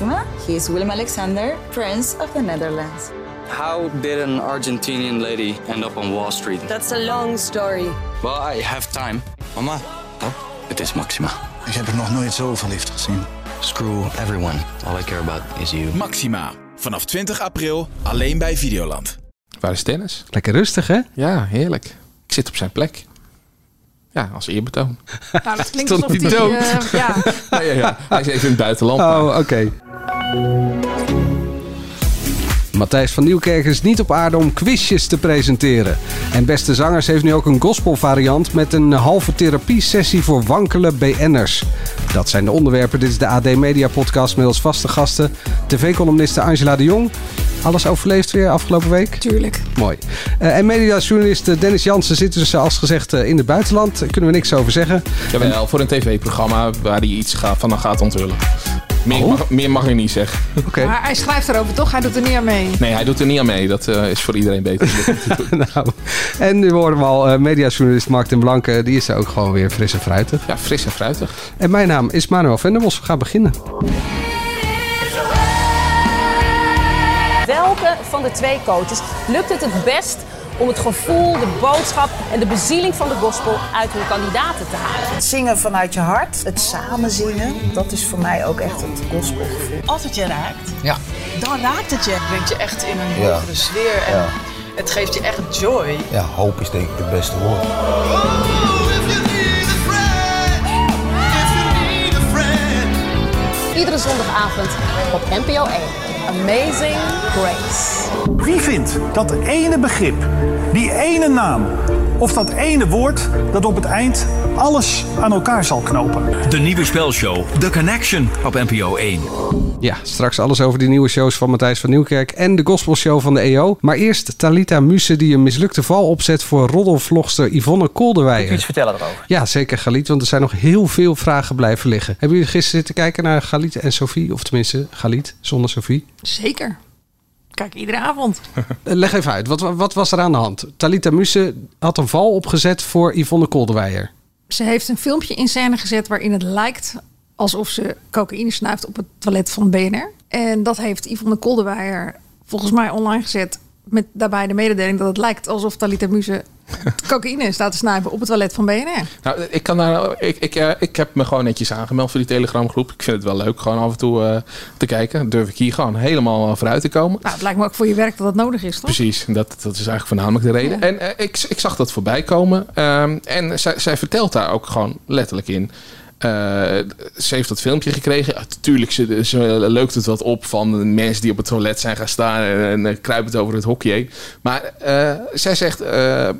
Maxima. He is Willem Alexander, Prince of the Netherlands. How did an Argentinian lady end up on Wall Street? That's a long story. Well, I have time. Mama, Oh, het is Maxima. ik heb er nog nooit zo verliefd gezien. Screw everyone. All I care about is you. Maxima. Vanaf 20 april alleen bij Videoland. Waar is Dennis? Lekker rustig, hè? Ja, heerlijk. Ik zit op zijn plek. Ja, als eerbetoon. Nou, dat klinkt alsof hij hij... dood? eh, ja, ja, ja, ja. Hij is even in het buitenland. Oh, oké. Matthijs van Nieuwkerk is niet op aarde om quizjes te presenteren. En Beste Zangers heeft nu ook een gospelvariant met een halve therapiesessie voor wankele BN'ers. Dat zijn de onderwerpen. Dit is de AD Media Podcast met als vaste gasten tv-columniste Angela de Jong. Alles overleefd weer afgelopen week? tuurlijk. Mooi. Eh, en mediajournalist eh, Dennis Jansen zit dus eh, als gezegd in het buitenland. Daar kunnen we niks over zeggen. Jawel, voor een tv-programma waar hij iets gaat, van gaat onthullen. Meer, Oh. mag, meer mag ik niet zeggen. Oké. Maar hij schrijft erover, toch? Hij doet er niet aan mee. Nee, hij doet er niet aan mee. Dat eh, is voor iedereen beter. nou, en nu horen we al eh, mediajournalist Mark ten Blanke. Die is er ook gewoon weer fris en fruitig. ja, fris en fruitig. En mijn naam is Manuel Venderbos. We gaan beginnen. Welke van de twee coaches lukt het het best om het gevoel, de boodschap en de bezieling van de gospel uit hun kandidaten te halen? Het zingen vanuit je hart, het samen zingen, dat is voor mij ook echt het gospelgevoel. Als het je raakt, Ja. dan raakt het je. Brengt je echt in een Ja. hogere sfeer en Ja. het geeft je echt joy. Ja, hoop is denk ik het beste woord. Iedere zondagavond op NPO 1. Amazing Grace. Wie vindt dat ene begrip, die ene naam of dat ene woord dat op het eind alles aan elkaar zal knopen? De nieuwe spelshow The Connection op NPO 1. Ja, straks alles over die nieuwe shows van Matthijs van Nieuwkerk en de gospelshow van de EO. Maar eerst Talita Muse die een mislukte val opzet voor roddelvlogster Yvonne Kolderweijer. Iets vertellen erover. Ja, zeker Galit, want er zijn nog heel veel vragen blijven liggen. Hebben jullie gisteren zitten kijken naar Galit en Sophie? Of tenminste, Galit zonder Sophie? Zeker. Kijk, iedere avond. Eh, Leg even uit, wat, wat was er aan de hand? Talita Muse had een val opgezet voor Yvonne Kolderweijer. Ze heeft een filmpje in scène gezet waarin het lijkt alsof ze cocaïne snuift op het toilet van BNR. En dat heeft Yvonne Kolderweijer volgens mij online gezet met daarbij de mededeling dat het lijkt alsof Talita Muse cocaïne staat te snuiven op het toilet van BNR. Nou, ik, kan daar, ik, ik, eh, ik heb me gewoon netjes aangemeld voor die Telegramgroep. Ik vind het wel leuk, gewoon af en toe eh, te kijken. Durf ik hier gewoon helemaal vooruit te komen. Nou, het lijkt me ook voor je werk dat dat nodig is, toch? Precies, dat, dat is eigenlijk voornamelijk de reden. En eh, ik, ik zag dat voorbij komen. Ehm, en zij, zij vertelt daar ook gewoon letterlijk in. Eh, ze heeft dat filmpje gekregen. Natuurlijk, ze, ze leukt het wat op van mensen die op het toilet zijn gaan staan en, en eh, kruipend over het hokje heen. Maar eh, zij zegt,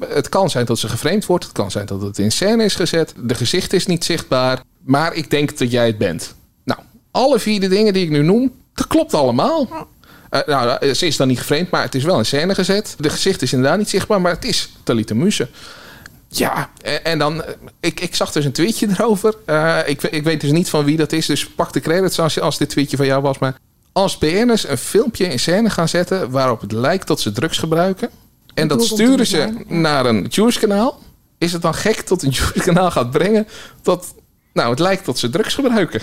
het kan zijn dat ze geframed wordt. Het kan zijn dat het in scène is gezet. De gezicht is niet zichtbaar. Maar ik denk dat jij het bent. Nou, alle vier de dingen die ik nu noem, dat klopt allemaal. Nou, ze is dan niet geframed, maar het is wel in scène gezet. De gezicht is inderdaad niet zichtbaar, maar het is Talita Muse. Ja, en, dan, eh, ik, ik zag dus een tweetje erover. Eh, ik, ik weet dus niet van wie dat is, dus pak de credits als, als dit tweetje van jou was. Maar als BN'ers een filmpje in scène gaan zetten waarop het lijkt dat ze drugs gebruiken... en dat sturen ze naar een Jewish kanaal... is het dan gek dat een Jewish kanaal gaat brengen dat... nou, het lijkt dat ze drugs gebruiken.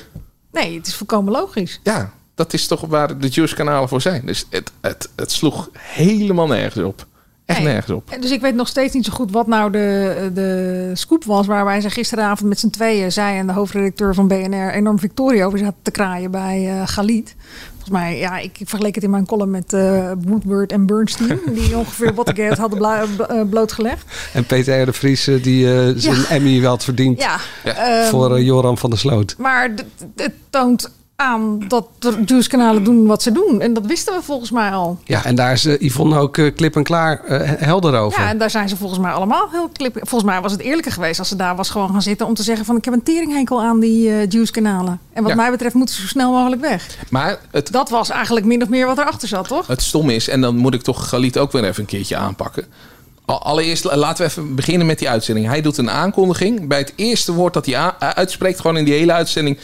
Nee, het is volkomen logisch. Ja, dat is toch waar de Jewish kanalen voor zijn. Dus het, het, het sloeg helemaal nergens op. Echt Nee. nergens op. En Dus ik weet nog steeds niet zo goed wat nou de, de scoop was... waarbij ze gisteravond met z'n tweeën, zij en de hoofdredacteur van BNR... enorm Victoria over zaten te kraaien bij eh Galit. Volgens mij, ja, ik vergeleek het in mijn column met eh, Woodward en Bernstein... die ongeveer Watergate hadden b- eh, blootgelegd. En Peter R. de Vries die eh, zijn Ja. Emmy wel had verdiend Ja, ehm, voor eh, Joran van der Sloot. maar het toont aan dat de Jews-kanalen doen wat ze doen. En dat wisten we volgens mij al. Ja, en daar is eh, Yvonne ook eh, klip en klaar eh, helder over. Ja, en daar zijn ze volgens mij allemaal heel klip. Volgens mij was het eerlijker geweest als ze daar was gewoon gaan zitten om te zeggen van ik heb een teringhekel aan die eh Jews-kanalen. En wat Ja. mij betreft moeten ze zo snel mogelijk weg. Maar het, Dat was eigenlijk min of meer wat erachter zat, toch? het stom is, en dan moet ik toch Galit ook weer even een keertje aanpakken. Al- Allereerst la- laten we even beginnen met die uitzending. Hij doet een aankondiging. Bij het eerste woord dat hij uitspreekt, gewoon in die hele uitzending,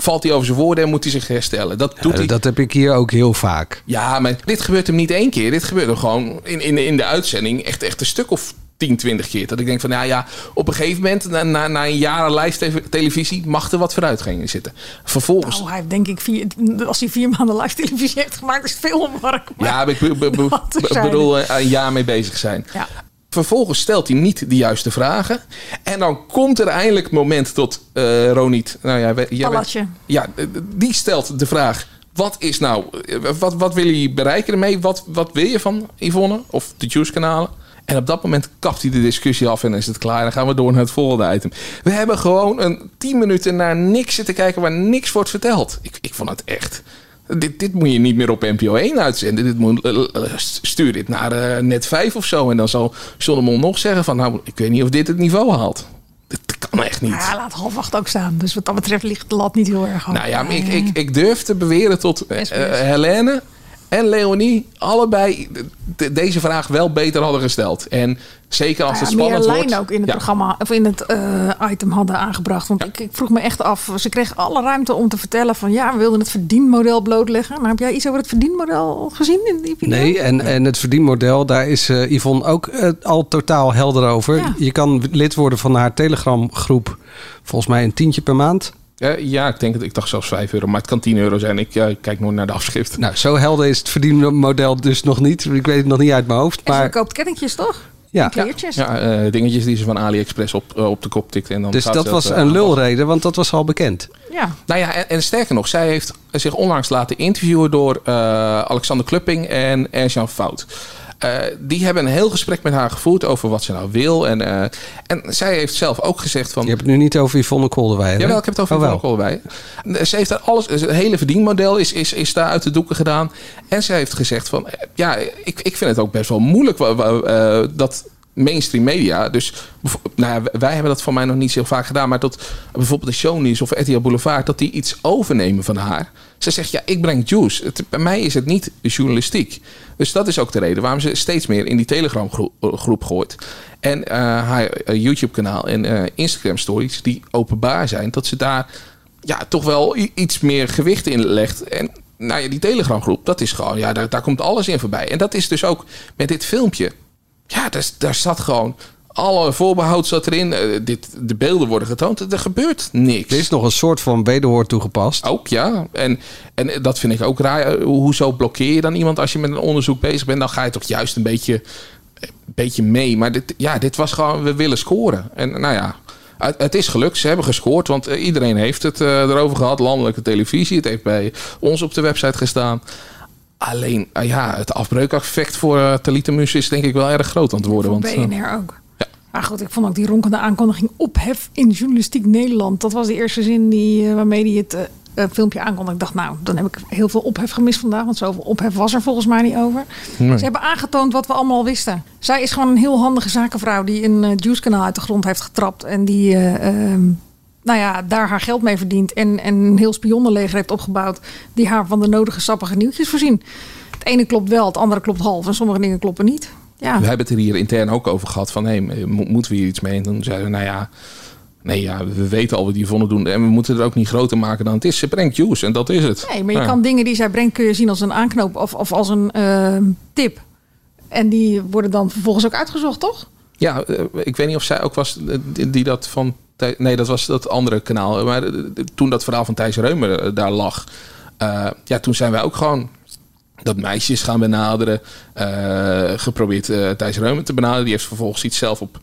valt hij over zijn woorden en moet hij zich herstellen. Dat doet Ja, hij. dat heb ik hier ook heel vaak. Ja, maar dit gebeurt hem niet één keer. Dit gebeurt hem gewoon in, in, in de uitzending echt, echt een stuk of 10, 20 keer. Dat ik denk van, nou ja, op een gegeven moment, na, na, na een jaar live televisie, mag er wat vooruitgang zitten. Vervolgens, Nou, hij heeft denk ik vier, als hij vier maanden live televisie heeft gemaakt, is het veel omwerk. ja, maar ik be- be- be- Wat be- terzijde. bedoel, eh, een jaar mee bezig zijn. Ja. Vervolgens stelt hij niet de juiste vragen. En dan komt er eindelijk het moment tot eh Roniet. Nou ja, jij bent- ja, die stelt de vraag. Wat is nou, eh, wat, wat wil je bereiken ermee? Wat, wat wil je van Yvonne of de Juice-kanalen? En op dat moment kapt hij de discussie af en is het klaar. Dan gaan we door naar het volgende item. We hebben gewoon een 10 minuten naar niks zitten kijken waar niks wordt verteld. Ik, ik vond het echt. Dit, dit moet je niet meer op NPO 1 uitzenden. Dit moet, eh, eh, stuur dit naar eh, net 5 of zo. En dan zal Mol nog zeggen van... nou, ik weet niet of dit het niveau haalt. Dat kan echt niet. Ja, laat half acht ook staan. Dus wat dat betreft ligt de lat niet heel erg hoog. Nou ja, maar ik, ik, ik durf te beweren tot eh, Helene en Leonie allebei de- deze vraag wel beter hadden gesteld. En zeker als Nou het ja, spannend meer wordt. lijn ook in het Ja. programma of in het eh, item hadden aangebracht. Want ik, ik vroeg me echt af. Ze kreeg alle ruimte om te vertellen van ja, we wilden het verdienmodel blootleggen. Nou, heb jij iets over het verdienmodel gezien in die video? Nee, en, en het verdienmodel, daar is eh, Yvonne ook eh, al totaal helder over. Ja. Je kan lid worden van haar Telegram groep. Volgens mij een tientje per maand. Eh, ja, ik denk het. Ik dacht zelfs 5 euro, maar het kan 10 euro zijn. Ik eh, kijk nooit naar de afschrift. Nou, zo helder is het verdienmodel dus nog niet. Ik weet het nog niet uit mijn hoofd. En ze Maar koopt kettingjes toch? Ja. Kleertjes. Ja, eh, dingetjes die ze van AliExpress op, eh, op de kop tikt. En dan dus dat was een lulreden, want dat was al bekend. Ja. Nou ja, en, en sterker nog, zij heeft zich onlangs laten interviewen door eh, Alexander Klupping en Erjan Fout. Eh, die hebben een heel gesprek met haar gevoerd over wat ze nou wil. En, eh, en zij heeft zelf ook gezegd van... Je hebt het nu niet over Yvonne hè? Jawel, ik heb het over Oh, Yvonne. Ze heeft daar alles, het hele verdienmodel is, is, is daar uit de doeken gedaan. En ze heeft gezegd van, eh, ja, ik, ik vind het ook best wel moeilijk dat mainstream media, dus nou ja, wij hebben dat voor mij nog niet zo vaak gedaan, maar dat bijvoorbeeld de Shownieuws of RTL Boulevard, dat die iets overnemen van haar. Ze zegt, ja, ik breng juice. Bij mij is het niet journalistiek. Dus dat is ook de reden waarom ze steeds meer in die Telegram groep, groep gooit. En eh, haar eh, YouTube kanaal en eh, Instagram stories die openbaar zijn, dat ze daar ja, toch wel iets meer gewicht in legt. En nou ja, die Telegram groep, dat is gewoon, ja, daar, daar komt alles in voorbij. En dat is dus ook met dit filmpje. Ja, daar, daar zat gewoon, alle voorbehoud zat erin. Eh, dit, de beelden worden getoond. Er gebeurt niks. Er is nog een soort van wederhoor toegepast. Ook ja. En, en dat vind ik ook raar. Eh, Hoezo blokkeer je dan iemand als je met een onderzoek bezig bent? Dan ga je toch juist een beetje, een beetje mee. Maar dit, ja, dit was gewoon, we willen scoren. En nou ja, het, is gelukt. Ze hebben gescoord. Want eh, iedereen heeft het eh, erover gehad. Landelijke televisie. Het heeft bij ons op de website gestaan. Alleen, eh, ja, het afbreukeffect voor uh, Talita Mus is denk ik wel erg groot aan het worden. Voor Want, eh, BNR ook. Maar goed, ik vond ook die ronkende aankondiging ophef in journalistiek Nederland. Dat was de eerste zin die, eh, waarmee hij het eh, eh, filmpje aankondigde. Ik dacht, nou, dan heb ik heel veel ophef gemist vandaag. Want zoveel ophef was er volgens mij niet over. Nee. Ze hebben aangetoond wat we allemaal wisten. Zij is gewoon een heel handige zakenvrouw die een eh, juice-kanaal uit de grond heeft getrapt. En die, eh, ehm, nou ja, daar haar geld mee verdient. En, en een heel spionnenleger heeft opgebouwd. Die haar van de nodige sappige nieuwtjes voorzien. Het ene klopt wel, het andere klopt half. En sommige dingen kloppen niet. Ja. We hebben het er hier intern ook over gehad van, hé, mo- moeten we hier iets mee? En toen zeiden we, nou ja, nee, ja, we weten al wat die vonden doen. En we moeten het er ook niet groter maken dan het is. Ze brengt juice en dat is het. Nee, maar je Ja. kan dingen die zij brengt, kun je zien als een aanknoop of, of als een ehm, tip. En die worden dan vervolgens ook uitgezocht, toch? Ja, eh, ik weet niet of zij ook was eh, die, dat van... Nee, dat was dat andere kanaal. Maar eh, toen dat verhaal van Thijs Reumer daar lag... ja, toen zijn wij ook gewoon dat meisjes gaan benaderen. eh, geprobeerd eh Thijs Reumer te benaderen. Die heeft vervolgens iets zelf op,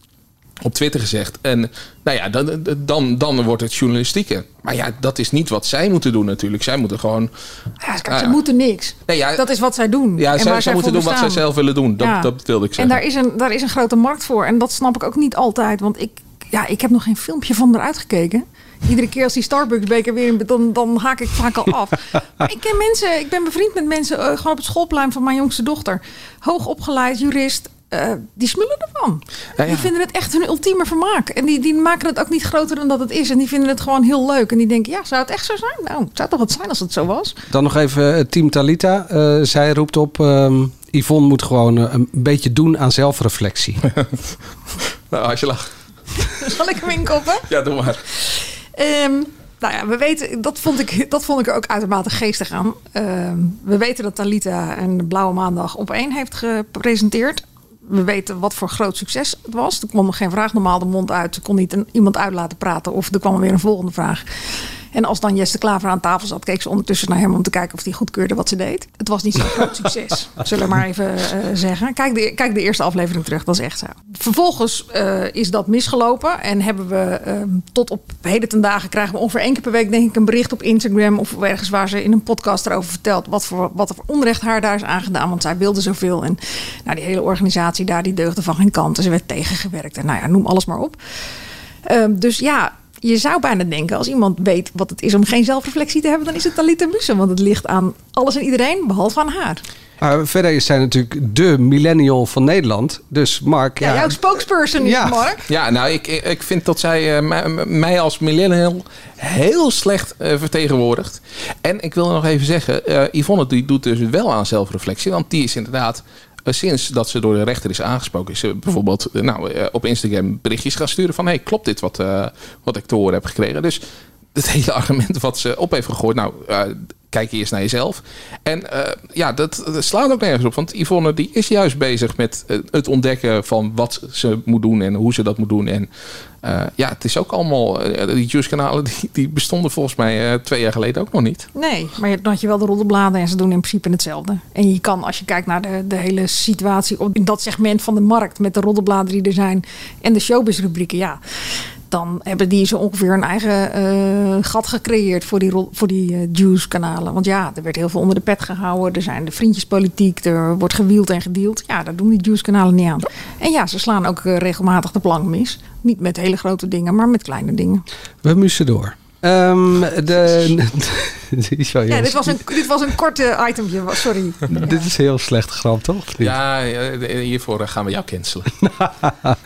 op Twitter gezegd. En nou ja, dan, dan, dan wordt het journalistieke. Maar ja, dat is niet wat zij moeten doen natuurlijk. Zij moeten gewoon... Ja, kijk, ze ja. moeten niks. Nee, ja, dat is wat zij doen. Ja, en zij, waar zij moeten doen wat zij zelf willen doen. Dat, Ja. dat wilde ik En zeggen. daar is, een, daar is een grote markt voor. En dat snap ik ook niet altijd. Want ik, ja, ik heb nog geen filmpje van eruit gekeken. Iedere keer als die Starbucks beker weer in dan, dan haak ik vaak al af. maar ik ken mensen, ik ben bevriend met mensen eh, gewoon op het schoolplein van mijn jongste dochter. Hoogopgeleid, jurist. eh, die smullen ervan. Ja, ja. Die vinden het echt hun ultieme vermaak. En die, die maken het ook niet groter dan dat het is. En die vinden het gewoon heel leuk. En die denken, ja, zou het echt zo zijn? Nou, het zou toch wat zijn als het zo was? Dan nog even het team Talita. Eh, zij roept op, ehm, Yvonne moet gewoon eh, een beetje doen aan zelfreflectie. Nou, als je lacht. Zal ik hem inkoppen? Ja, doe maar. Ehm, nou ja, we weten, dat vond, ik, dat vond ik er ook uitermate geestig aan. Ehm, we weten dat Talita een Blauwe Maandag op één heeft gepresenteerd. We weten wat voor groot succes het was. Er kwam nog geen vraag normaal de mond uit. Er kon niet iemand uit laten praten. Of er kwam weer een volgende vraag. En als dan Jesse Klaver aan tafel zat, keek ze ondertussen naar hem om te kijken of hij goedkeurde wat ze deed. Het was niet zo'n groot succes, zullen we maar even eh, zeggen. Kijk de, kijk de eerste aflevering terug, dat is echt zo. Vervolgens eh, is dat misgelopen en hebben we ehm, tot op heden ten dagen krijgen we ongeveer één keer per week denk ik een bericht op Instagram of ergens waar ze in een podcast erover vertelt wat voor, wat er voor onrecht haar daar is aangedaan. Want zij wilde zoveel en nou, die hele organisatie daar die deugde van geen kant. En ze werd tegengewerkt en nou ja, noem alles maar op. Ehm, dus ja, je zou bijna denken, als iemand weet wat het is om geen zelfreflectie te hebben, dan is het Talita Mussen. Want het ligt aan alles en iedereen, behalve aan haar. Maar verder is zij natuurlijk de millennial van Nederland. Dus Mark... Ja, jouw spokesperson is Ja. Mark. Ja, nou, ik, ik vind dat zij eh, mij- als millennial heel slecht eh, vertegenwoordigt. En ik wil nog even zeggen, eh, Yvonne die doet dus wel aan zelfreflectie. Want die is inderdaad, sinds dat ze door de rechter is aangesproken... is ze bijvoorbeeld eh, nou, eh, op Instagram berichtjes gaan sturen van... hey, klopt dit wat, eh, wat ik te horen heb gekregen? Dus het hele argument wat ze op heeft gegooid... nou, eh, kijk eerst naar jezelf. En eh, ja, dat, dat slaat ook nergens op. Want Yvonne die is juist bezig met eh, het ontdekken van wat ze moet doen en hoe ze dat moet doen. En eh, ja, het is ook allemaal, eh, die Juice-kanalen die, die bestonden volgens mij eh, twee jaar geleden ook nog niet. Nee, maar dan had je wel de roddelbladen en ze doen in principe hetzelfde. En je kan, als je kijkt naar de, de hele situatie op, in dat segment van de markt... met de roddelbladen die er zijn en de showbiz-rubrieken, ja... dan hebben die zo ongeveer een eigen eh, gat gecreëerd voor die, voor die eh, Juice-kanalen. Want ja, er werd heel veel onder de pet gehouden. Er zijn de vriendjespolitiek, er wordt gewield en gedeeld. Ja, daar doen die Juice-kanalen niet aan. En ja, ze slaan ook eh, regelmatig de plank mis. Niet met hele grote dingen, maar met kleine dingen. We mussen door. Ehm, de, Ja, dit was een, dit was een korte itempje. Sorry. Dit is heel slecht grap, toch? Ja, hiervoor eh, gaan we jou cancelen.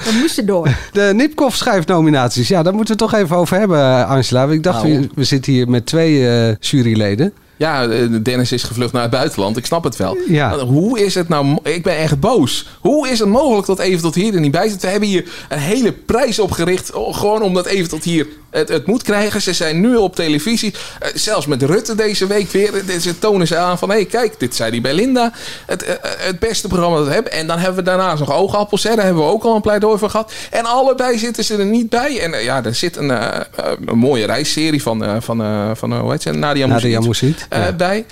We moesten door. De Nipkoff schrijfnominaties. Ja, daar moeten we het toch even over hebben, Angela. Ik dacht, Nou. we, we zitten hier met twee eh, juryleden. Ja, eh, Dennis is gevlucht naar het buitenland. Ik snap het wel. Ja. Hoe is het nou... Ik ben echt boos. Hoe is het mogelijk dat Even tot hier er niet bij zit? We hebben hier een hele prijs opgericht. oh, Gewoon omdat Even tot hier het, het moet krijgen. Ze zijn nu op televisie. Eh, zelfs met Rutte deze week weer. eh, Ze tonen ze aan van... Hé, hey, kijk, dit zei hij bij Linda. Het, eh, het beste programma dat we hebben. En dan hebben we daarnaast nog Oogappels. Hè. Daar hebben we ook al een pleidooi voor gehad. En allebei zitten ze er niet bij. En eh, ja, er zit een, eh, eh, een mooie reisserie van... eh, van, eh, van eh, hoe heet ze? Nadia Nadia Moussit Moussit, eh, ja. bij.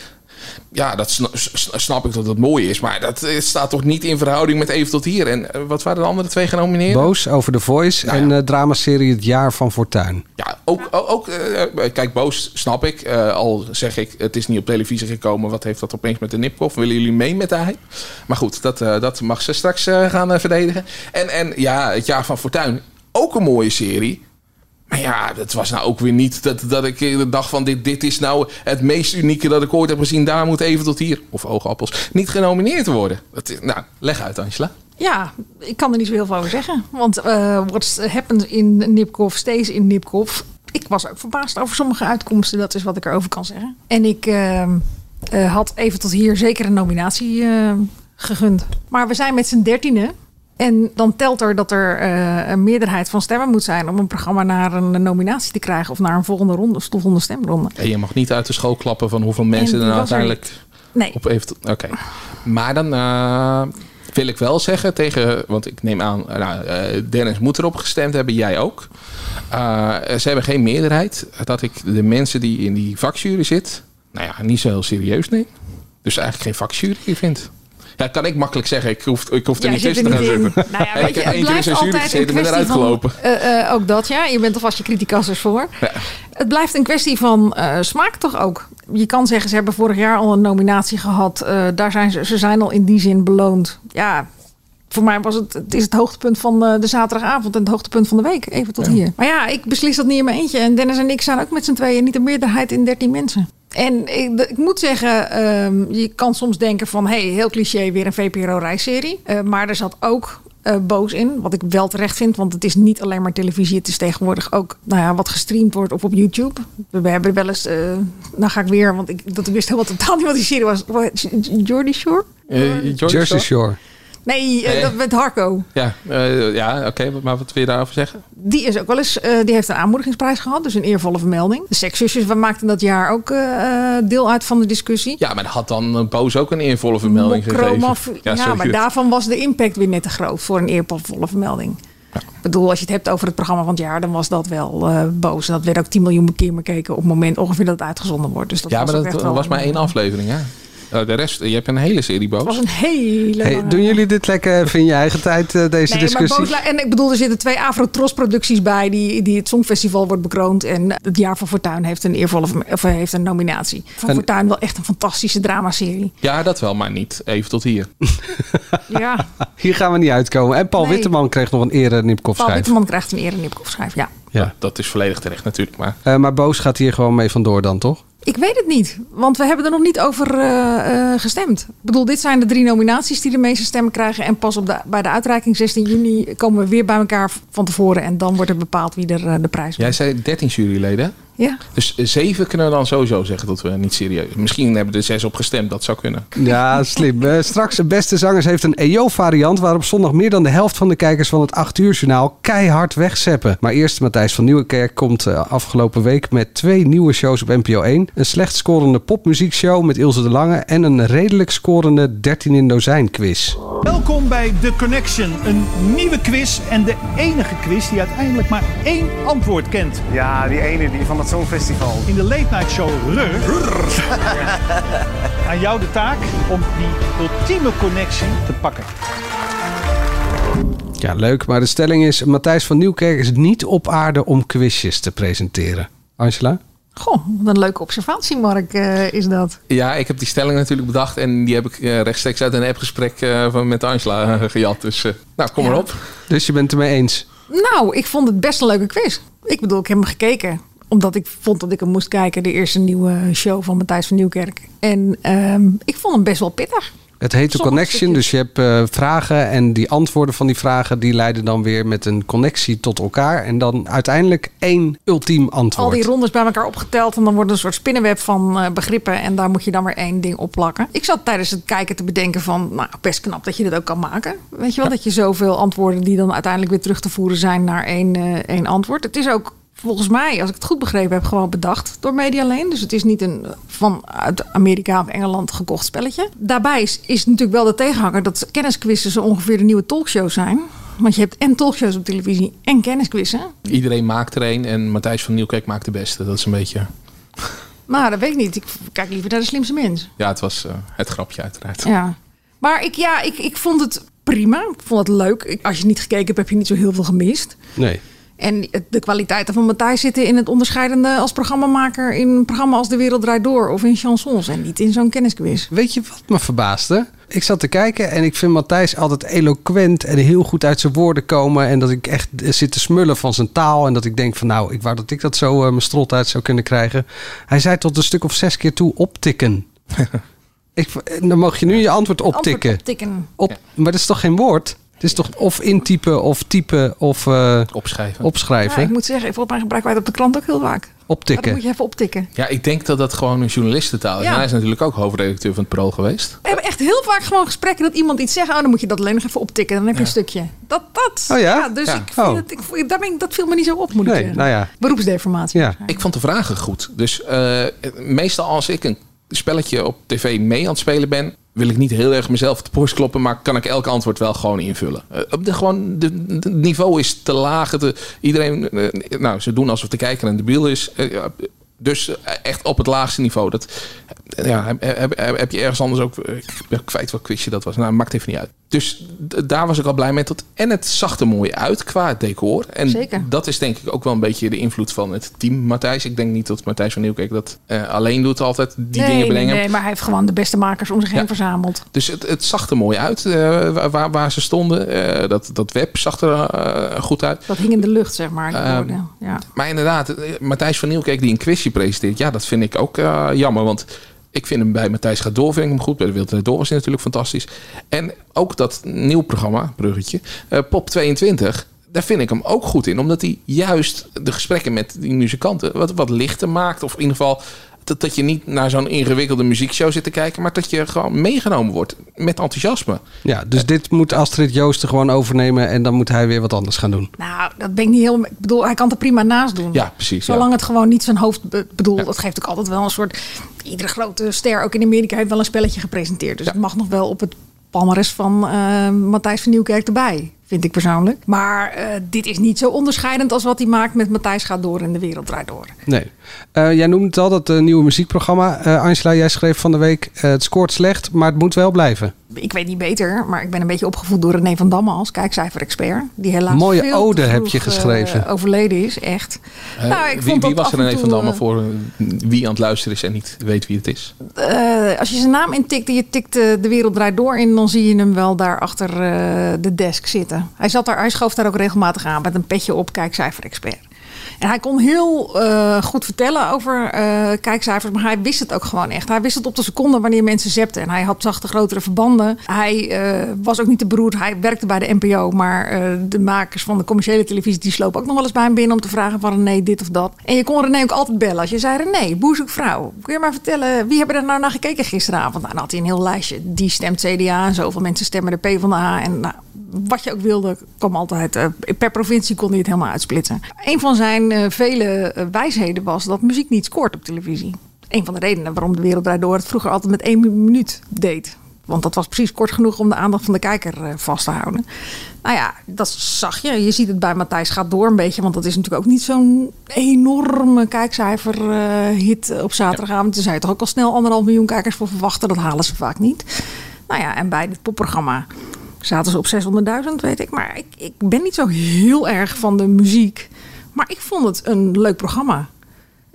Ja, dat sna- snap ik dat het mooi is. Maar dat eh, staat toch niet in verhouding met even tot hier. En eh, wat waren de andere twee genomineerd? Boos over The Voice Nou en eh dramaserie Het Jaar van Fortuin. Ja, ook, ook, kijk, boos snap ik. Al zeg ik, het is niet op televisie gekomen. Wat heeft dat opeens met de Nipkoff? Willen jullie mee met de hype? Maar goed, dat, dat mag ze straks gaan verdedigen. En, en ja, het jaar van Fortuin. Ook een mooie serie. Maar ja, dat was nou ook weer niet dat, dat ik eh, dacht van dit, dit is nou het meest unieke dat ik ooit heb gezien. Daar moet even tot hier, of oogappels, niet genomineerd worden. Dat, nou, leg uit Angela. Ja, ik kan er niet zo heel veel over zeggen. Want eh what happens in Nipkoff stays in Nipkoff. Ik was ook verbaasd over sommige uitkomsten. Dat is wat ik erover kan zeggen. En ik eh, eh, had even tot hier zeker een nominatie gegund. Maar we zijn met z'n dertienen. En dan telt er dat er eh, een meerderheid van stemmen moet zijn... om een programma naar een nominatie te krijgen... of naar een volgende ronde, volgende stemronde. En je mag niet uit de school klappen van hoeveel mensen er uiteindelijk Nee. op heeft. Oké. Maar dan eh, wil ik wel zeggen tegen, want ik neem aan, eh, nou, Dennis moet erop gestemd hebben, jij ook. Ze hebben geen meerderheid. Dat ik de mensen die in die vakjury zit, nou ja, niet zo heel serieus neem. Dus eigenlijk geen vakjury vind. Ja, kan ik makkelijk zeggen. Ik hoef, ik hoef er niet tussen te gaan zitten. Nou ja, ik heb één keer in jury gezeten en ben eruit van... gelopen. eh, eh, ook dat, ja. Je bent alvast je criticassers voor. Ja. Het blijft een kwestie van eh, smaak toch ook. Je kan zeggen, ze hebben vorig jaar al een nominatie gehad. Eh, daar zijn ze, ze zijn al in die zin beloond. Ja, voor mij was het, het is het hoogtepunt van de zaterdagavond en het hoogtepunt van de week. Even tot hier. Maar ja, ik beslis dat niet in mijn eentje. En Dennis en ik zijn ook met z'n tweeën niet een meerderheid in 13 mensen. En ik, ik moet zeggen, ehm, je kan soms denken van... hey, heel cliché, weer een VPRO-reisserie. Eh, maar er zat ook eh, boos in. Wat ik wel terecht vind, want het is niet alleen maar televisie. Het is tegenwoordig ook nou ja, wat gestreamd wordt of op YouTube. We, we hebben wel eens... eh nou ga ik weer, want ik, dat ik wist helemaal totaal niet wat die serie was. Jordy Shore? Eh, Jersey Shore? Nee, eh, Nee. dat met Harco. Ja, eh, ja oké, maar wat wil je daarover zeggen? Die is ook wel eens, eh, die heeft een aanmoedigingsprijs gehad, dus een eervolle vermelding. De sekszusjes we maakten dat jaar ook deel uit van de discussie. Ja, maar had dan Boos ook een eervolle vermelding gegeven? ja, zoiets. maar daarvan was de impact weer net te groot voor een eervolle vermelding. Ik bedoel, als je het hebt over het programma van het jaar, dan was dat wel boos. En dat werd ook 10 miljoen keer bekeken op het moment ongeveer dat het uitgezonden wordt. Dus dat ja, was maar dat echt was maar één aflevering, ja. Eh, de rest, je hebt een hele serie Boos. Het was een hele Hey, doen jullie dit lekker even in je eigen tijd, eh, deze Nee, discussie? maar Boos, en ik bedoel, er zitten twee Afro-Tros-producties bij die, die het Songfestival wordt bekroond. En het Jaar van Fortuin heeft een eervolle of heeft een nominatie. Van En- Fortuin wel echt een fantastische dramaserie. Ja, dat wel, maar niet even tot hier. Ja, Hier gaan we niet uitkomen. En Paul Nee. Witteman kreeg nog een ere Paul Nipkoff-schijf. Witteman krijgt een ere Nipkoff-schijf, ja. Ja. Dat is volledig terecht natuurlijk, maar... Eh, maar Boos gaat hier gewoon mee vandoor dan, toch? Ik weet het niet, want we hebben er nog niet over eh, eh, gestemd. Ik bedoel, dit zijn de drie nominaties die de meeste stemmen krijgen. En pas op de, bij de uitreiking 16 juni komen we weer bij elkaar van tevoren. En dan wordt er bepaald wie er eh, de prijs Jij zei 13 juryleden. Ja. Dus zeven kunnen we dan sowieso zeggen dat we niet serieus... Misschien hebben er zes op gestemd, dat zou kunnen. Ja, slim. Eh, straks de beste zangers heeft een EO-variant... waarop zondag meer dan de helft van de kijkers van het 8 uur journaal keihard wegzeppen. Maar eerst Matthijs van Nieuwenkerk komt eh, afgelopen week met twee nieuwe shows op NPO 1. Een slecht scorende popmuziekshow met Ilse de Lange... en een redelijk scorende 13 in dozijn quiz. Welkom bij The Connection, een nieuwe quiz en de enige quiz die uiteindelijk maar één antwoord kent. Ja, die ene die van het Songfestival. In de late night show Rur. Aan jou de taak om die ultieme connectie te pakken. Ja, leuk. Maar de stelling is... Matthijs van Nieuwkerk is niet op aarde om quizjes te presenteren. Angela? Goh, wat een leuke observatie, Mark, eh, is dat. Ja, ik heb die stelling natuurlijk bedacht. En die heb ik eh, rechtstreeks uit een appgesprek eh, van met Angela gejat. Dus nou, kom Ja. maar op. Dus je bent het ermee eens? Nou, ik vond het best een leuke quiz. Ik bedoel, ik heb hem gekeken. Omdat ik vond dat ik hem moest kijken. De eerste nieuwe show van Matthijs van Nieuwkerk. En ehm, ik vond hem best wel pittig. Het heet de connection, dus je hebt eh, vragen en die antwoorden van die vragen die leiden dan weer met een connectie tot elkaar en dan uiteindelijk één ultiem antwoord. Al die rondes bij elkaar opgeteld. En dan wordt een soort spinnenweb van eh, begrippen. En daar moet je dan weer één ding op plakken. Ik zat tijdens het kijken te bedenken van... Nou, best knap dat je dit ook kan maken. Weet je wel, dat je zoveel antwoorden... die dan uiteindelijk weer terug te voeren zijn naar één, eh, één antwoord. Het is ook volgens mij, als ik het goed begrepen heb... gewoon bedacht door Media Lane. Dus het is niet een vanuit Amerika of Engeland gekocht spelletje. Daarbij is, is natuurlijk wel de tegenhanger... dat kennisquizzen zo ongeveer de nieuwe talkshow zijn... Want je hebt en talkshows op televisie en kennisquizzen. Iedereen maakt er een en Matthijs van Nieuwkerk maakt de beste. Dat is een beetje... Nou, dat weet ik niet. Ik kijk liever naar de slimste mens. Ja, het was eh, het grapje uiteraard. Ja. Maar ik, ja, ik, ik vond het prima. Ik vond het leuk. Ik- als je niet gekeken hebt, heb je niet zo heel veel gemist. Nee. En de kwaliteiten van Matthijs zitten in het onderscheidende als programmamaker in een programma als De Wereld Draait Door of in chansons en niet in zo'n kennisquiz. Weet je wat me verbaasde? Ik zat te kijken en ik vind Matthijs altijd eloquent en heel goed uit zijn woorden komen. En dat ik echt zit te smullen van zijn taal. En dat ik denk van nou, ik wou dat ik dat zo eh, mijn strot uit zou kunnen krijgen. Hij zei tot een stuk of zes keer toe optikken. ik, eh, dan mag je nu je antwoord optikken. Antwoord optikken. Op, Maar dat is toch geen woord? Het is toch of intypen of typen of eh, opschrijven. opschrijven. Ja, ik moet zeggen, volgens mij gebruiken wij het op de krant ook heel vaak. Maar Optikken. dan moet je even optikken. Ja, ik denk dat dat gewoon een journalistentaal is. Ja. En hij is natuurlijk ook hoofdredacteur van het Pro geweest. We hebben echt heel vaak gewoon gesprekken dat iemand iets zegt. Oh, dan moet je dat alleen nog even optikken. Dan heb je een stukje. Dat, dat. Oh ja? dus Ja. ik vind Oh. het, ik, daar ben ik, dat viel me niet zo op, moet ik Nee, zeggen. nou ja. Beroepsdeformatie. Ja. Ik vond de vragen goed. Dus eh, meestal als ik een spelletje op tv mee aan het spelen ben... wil ik niet heel erg mezelf de borst kloppen... maar kan ik elk antwoord wel gewoon invullen. Eh, op de, gewoon, het niveau is te laag. Eh, iedereen, eh, nou, ze doen alsof de kijker een debiel is. Dus echt op het laagste niveau. Dat, ja, heb, je ergens anders ook... Ik kwijt wat quizje dat was. Nou, maakt even niet uit. Dus daar was ik al blij mee. Tot, en het zag er mooi uit qua decor. En Zeker. dat is denk ik ook wel een beetje de invloed van het team Matthijs. Ik denk niet dat Matthijs van Nieuwkerk dat eh, alleen doet altijd. Die nee, dingen brengen. Nee, nee, maar hij heeft gewoon de beste makers om zich heen verzameld. Dus het, het zag er mooi uit eh, waar- ze stonden. Eh, dat, dat web zag er goed uit. Dat hing in de lucht, zeg maar. Ehm, ja. Maar inderdaad, Matthijs van Nieuwkerk die een quizje presenteert. Ja, dat vind ik ook jammer. Want ik vind hem bij Matthijs gaat door, vind ik hem goed. Bij de Draait Door was hij natuurlijk fantastisch. En ook dat nieuw programma, bruggetje, eh, Pop 22... Daar vind ik hem ook goed in. Omdat hij juist de gesprekken met die muzikanten wat, wat lichter maakt. Of in ieder geval Dat, dat je niet naar zo'n ingewikkelde muziekshow zit te kijken, maar dat je gewoon meegenomen wordt met enthousiasme. Ja, dus dit moet Astrid Joosten gewoon overnemen en dan moet hij weer wat anders gaan doen. Nou, dat ben ik niet helemaal... Ik bedoel, hij kan het er prima naast doen. Ja, precies. Zolang het gewoon niet zijn hoofd... be- bedoel, dat geeft ook altijd wel een soort... Iedere grote ster, ook in Amerika, heeft wel een spelletje gepresenteerd. Dus het mag nog wel op het palmares van eh, Matthijs van Nieuwkerk erbij. Vind ik persoonlijk. Maar eh, dit is niet zo onderscheidend als wat hij maakt met Matthijs gaat door en de wereld draait door. Nee. Eh, jij noemde het al, dat eh, nieuwe muziekprogramma. Eh, Angela, jij schreef van de week, het scoort slecht, maar het moet wel blijven. Ik weet niet beter, maar ik ben een beetje opgevoed door René van Damme als kijkcijfer-expert. Die helaas Mooie veel ode heb je geschreven. overleden is, echt. Nou, ik wie vond wie dat was er René van toe, Damme eh, voor wie aan het luisteren is en niet weet wie het is? Eh, als je zijn naam intikt en je tikt de wereld draait door in, dan zie je hem wel daar achter eh, de desk zitten. Hij zat daar, hij schoof daar ook regelmatig aan met een petje op, kijkcijfer-expert. En hij kon heel eh, goed vertellen over eh, kijkcijfers, maar hij wist het ook gewoon echt. Hij wist het op de seconde wanneer mensen zepten. En hij had zachte grotere verbanden. Hij eh, was ook niet te beroerd. Hij werkte bij de NPO, maar de makers van de commerciële televisie die slopen ook nog wel eens bij hem binnen om te vragen van René dit of dat. En je kon René ook altijd bellen. Als je zei René, boerzoekvrouw, kun je maar vertellen wie hebben er nou naar gekeken gisteravond? Nou, dan had hij een heel lijstje. Die stemt CDA en zoveel mensen stemmen de PvdA. En nou, wat je ook wilde, kwam altijd. eh, per provincie kon hij het helemaal uitsplitsen. Een van zijn eh, vele eh, wijsheden was dat muziek niet scoort op televisie. Een van de redenen waarom de Wereld Draait Door het vroeger altijd met één minuut deed. Want dat was precies kort genoeg om de aandacht van de kijker vast te houden. Nou ja, dat zag je. Je ziet het bij Matthijs gaat door een beetje. Want dat is natuurlijk ook niet zo'n enorme kijkcijfer eh, hit op zaterdagavond. Daar zou je toch ook al snel anderhalf miljoen kijkers voor verwachten. Dat halen ze vaak niet. Nou ja, en bij dit popprogramma zaten ze op 600.000, weet ik. Maar ik, ik ben niet zo heel erg van de muziek. Maar ik vond het een leuk programma.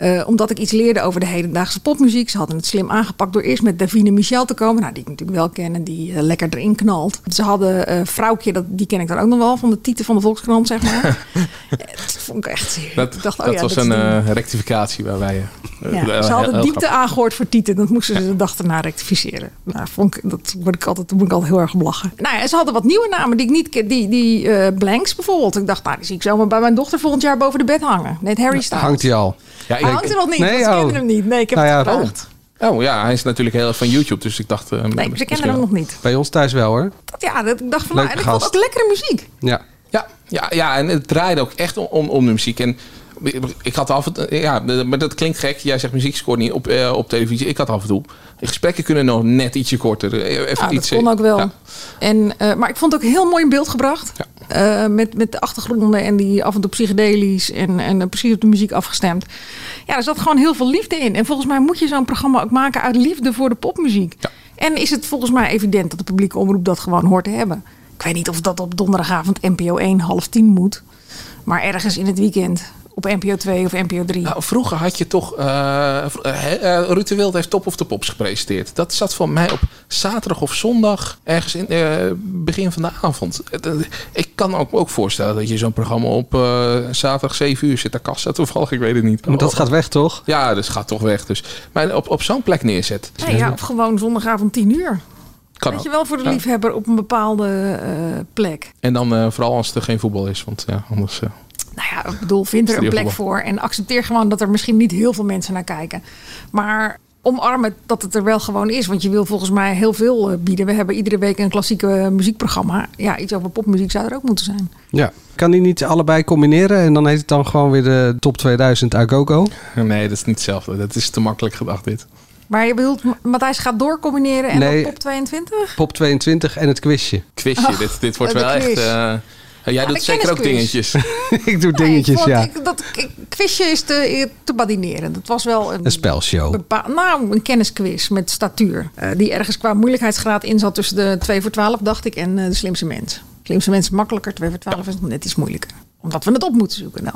Eh, omdat ik iets leerde over de hedendaagse popmuziek. Ze hadden het slim aangepakt door eerst met Davine Michel te komen. Nou, die ik natuurlijk wel ken en die eh, lekker erin knalt. Ze hadden eh Vrouwtje, dat, die ken ik dan ook nog wel, van de titel van de Volkskrant, zeg maar. dat vond ik echt... Dat, ik dacht, oh dat ja, was dat een die- rectificatie waar wij... ja, ze hadden diepte aangehoord voor Tieten. Dat moesten ze de dag erna rectificeren. Nou, vond ik, dat word ik altijd, moet ik altijd heel erg om lachen. Nou ja, ze hadden wat nieuwe namen die ik niet ken. Die, die Blanks bijvoorbeeld. Ik dacht, nou, die zie ik zomaar bij mijn dochter volgend jaar boven de bed hangen. Net Harry Styles. Hangt hij al? Ja, Hij hangt er nog niet, Nee, oh. kennen hem niet. Nee, ik heb Nou het ja, gevraagd. Oh ja, hij is natuurlijk heel erg van YouTube, dus ik dacht... eh, Nee, ze kennen hem nog niet. Bij ons thuis wel hoor. Dat, ja, dat, ik dacht van, nou, Leuke en ik vond ook lekkere muziek. Ja. Ja, ja, ja, en het draaide ook echt om, om, om de muziek. En ik had af en toe, ja, maar dat klinkt gek. Jij zegt muziek scoort niet op, eh, op televisie. Ik had af en toe. Gesprekken kunnen nog net ietsje korter. eh, Even Ja, dat iets, kon ook wel. ja. En, eh, maar ik vond het ook heel mooi in beeld gebracht. Eh, met, met de achtergronden en die af en toe psychedelisch en, en eh, precies op de muziek afgestemd. Ja, er zat gewoon heel veel liefde in. En volgens mij moet je zo'n programma ook maken uit liefde voor de popmuziek. En is het volgens mij evident dat de publieke omroep dat gewoon hoort te hebben. Ik weet niet of dat op donderdagavond NPO 1 half tien moet. Maar ergens in het weekend op NPO 2 of NPO 3. Nou, vroeger had je toch... eh eh, eh, Ruud de Wild heeft Top of the Pops gepresenteerd. Dat zat voor mij op zaterdag of zondag. Ergens in eh, begin van de avond. Ik kan ook, ook voorstellen dat je zo'n programma op eh, zaterdag 7 uur zit. Daar kassa toevallig, ik weet het niet. Maar dat gaat weg toch? Ja, dus gaat toch weg. Dus. Maar op, op zo'n plek neerzet. Nee, ja, of gewoon zondagavond 10 uur. Kan Weet je wel, voor de Ja. liefhebber op een bepaalde eh, plek. En dan eh, vooral als er geen voetbal is. Want ja, anders... ja, ik bedoel, vind er een plek voor. En accepteer gewoon dat er misschien niet heel veel mensen naar kijken. Maar omarm het dat het er wel gewoon is. Want je wil volgens mij heel veel eh, bieden. We hebben iedere week een klassieke muziekprogramma. Ja, iets over popmuziek zou er ook moeten zijn. Ja. Kan die niet allebei combineren en dan heet het dan gewoon weer de top 2000 Agogo? nee, dat is niet hetzelfde. Dat is te makkelijk gedacht dit. Maar je bedoelt, Matthijs gaat doorcombineren en Nee. dan pop 22? Pop 22 en het quizje. Quizje, Oh, dit, dit wordt wel echt... quiz. Jij doet de zeker ook dingetjes. ik doe dingetjes, vond- ja. ik- dat quizje is te, te badineren. Dat was wel een, Een spelshow. bepa- nou, een kennisquiz met statuur. Eh, die ergens qua moeilijkheidsgraad in zat tussen de 2 voor 12, dacht ik, en eh, de slimste mens. Slimste mens is makkelijker, 2 voor 12 is net iets moeilijker. Omdat we het op moeten zoeken dan.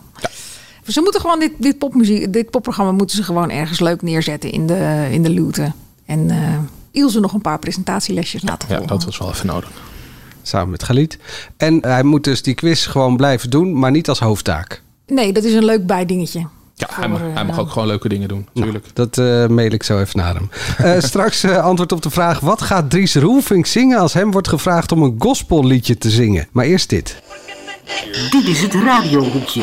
Ze moeten gewoon dit, dit, popmuziek, dit popprogramma moeten ze gewoon ergens leuk neerzetten in de, in de luwte. En eh Ilse nog een paar presentatielesjes laten Ja, volgen. dat was wel even nodig. Samen met Galit. En hij moet dus die quiz gewoon blijven doen, maar niet als hoofdtaak. Nee, dat is een leuk bijdingetje. Ja, hij mag, hij mag eh, ook gewoon leuke dingen doen, natuurlijk. Dat eh, mail ik zo even naar hem. Eh, straks eh, antwoord op de vraag: wat gaat Dries Roelvink zingen als hem wordt gevraagd om een gospelliedje te zingen? Maar eerst dit. Dit is het radiohoekje.